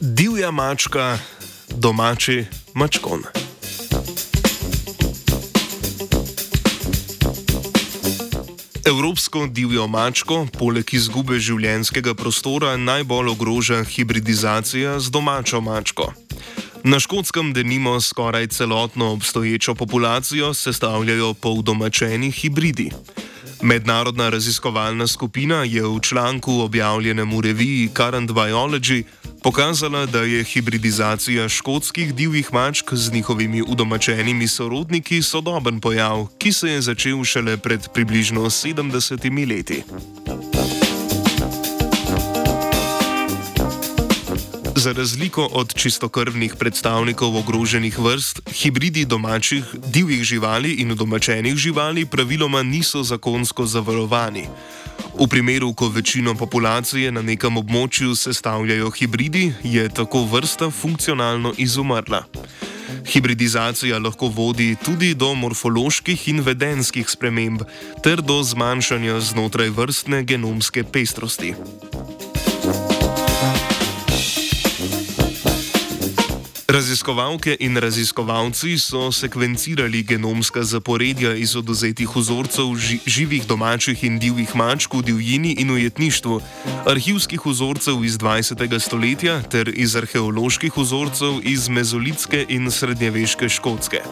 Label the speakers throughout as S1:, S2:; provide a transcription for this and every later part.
S1: Divja mačka, domači mačkon. Evropsko divjo mačko, poleg izgube življenjskega prostora, najbolj ogroža hibridizacija z domačo mačko. Na škotskem denimo skoraj celotno obstoječo populacijo sestavljajo poldomačeni hibridi. Mednarodna raziskovalna skupina je v članku objavljenem v reviji Current Biology pokazala, da je hibridizacija škotskih divjih mačk z njihovimi udomačenimi sorodniki sodoben pojav, ki se je začel šele pred približno 70 leti. Za razliko od čistokrvnih predstavnikov ogroženih vrst, hibridi domačih, divjih živali in domačenih živali praviloma niso zakonsko zavarovani. V primeru, ko večino populacije na nekem območju sestavljajo hibridi, je tako vrsta funkcionalno izumrla. Hibridizacija lahko vodi tudi do morfoloških in vedenskih sprememb ter do zmanjšanja znotraj vrstne genomske pestrosti. Raziskovalke in raziskovalci so sekvencirali genomska zaporedja iz oduzetih vzorcev ži živih domačih in divjih mačk v divjini in ujetništvu, arhivskih vzorcev iz 20. stoletja ter iz arheoloških vzorcev iz mezolitske in srednjeveške škotske.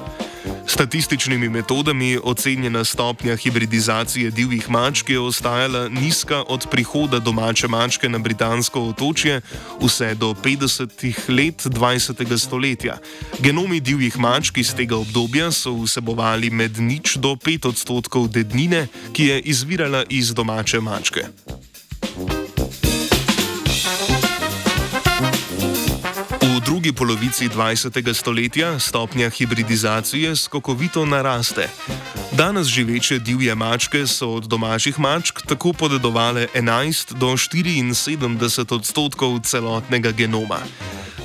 S1: Statističnimi metodami ocenjena stopnja hibridizacije divjih mačk je ostajala nizka od prihoda domače mačke na britansko otočje vse do 50. let 20. stoletja. Genomi divjih mačk iz tega obdobja so vsebovali med nič do 5 odstotkov dednine, ki je izvirala iz domače mačke. Drugi polovici 20. stoletja stopnja hibridizacije skokovito naraste. Danes živeče divje mačke so od domačih mačk tako podedovale 11 do 74 odstotkov celotnega genoma.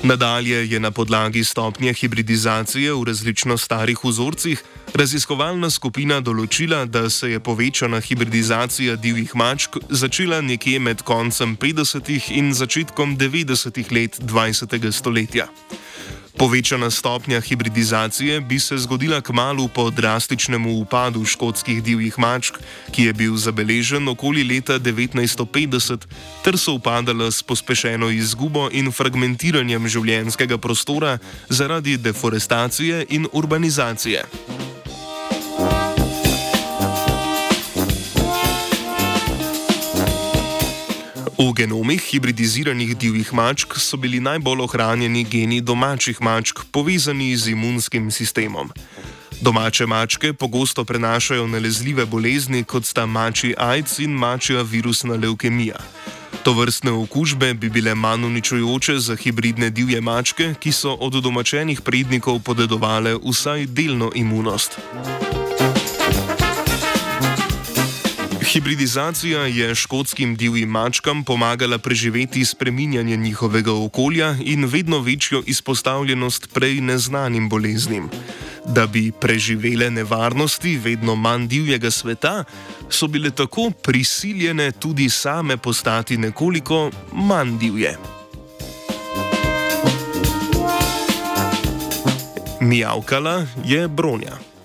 S1: Nadalje je na podlagi stopnje hibridizacije v različno starih vzorcih raziskovalna skupina določila, da se je povečana hibridizacija divjih mačk začela nekje med koncem 50. in začetkom 90. let 20. stoletja. Povečana stopnja hibridizacije bi se zgodila k malu po drastičnem upadu škotskih divjih mačk, ki je bil zabeležen okoli leta 1950, ter so upadala s pospešeno izgubo in fragmentiranjem življenjskega prostora zaradi deforestacije in urbanizacije. V genomih hibridiziranih divjih mačk so bili najbolj ohranjeni geni domačih mačk, povezani z imunskim sistemom. Domače mačke pogosto prenašajo nalezljive bolezni, kot sta mači AIDS in mačja virusna leukemija. To vrstne okužbe bi bile manj uničujoče za hibridne divje mačke, ki so od domačenih prednikov podedovale vsaj delno imunost. Hibridizacija je škotskim divjim mačkam pomagala preživeti spreminjanje njihovega okolja in vedno večjo izpostavljenost prej neznanim boleznim. Da bi preživele nevarnosti vedno manj divjega sveta, so bile tako prisiljene tudi same postati nekoliko manj divje. Mijavkala je bronja.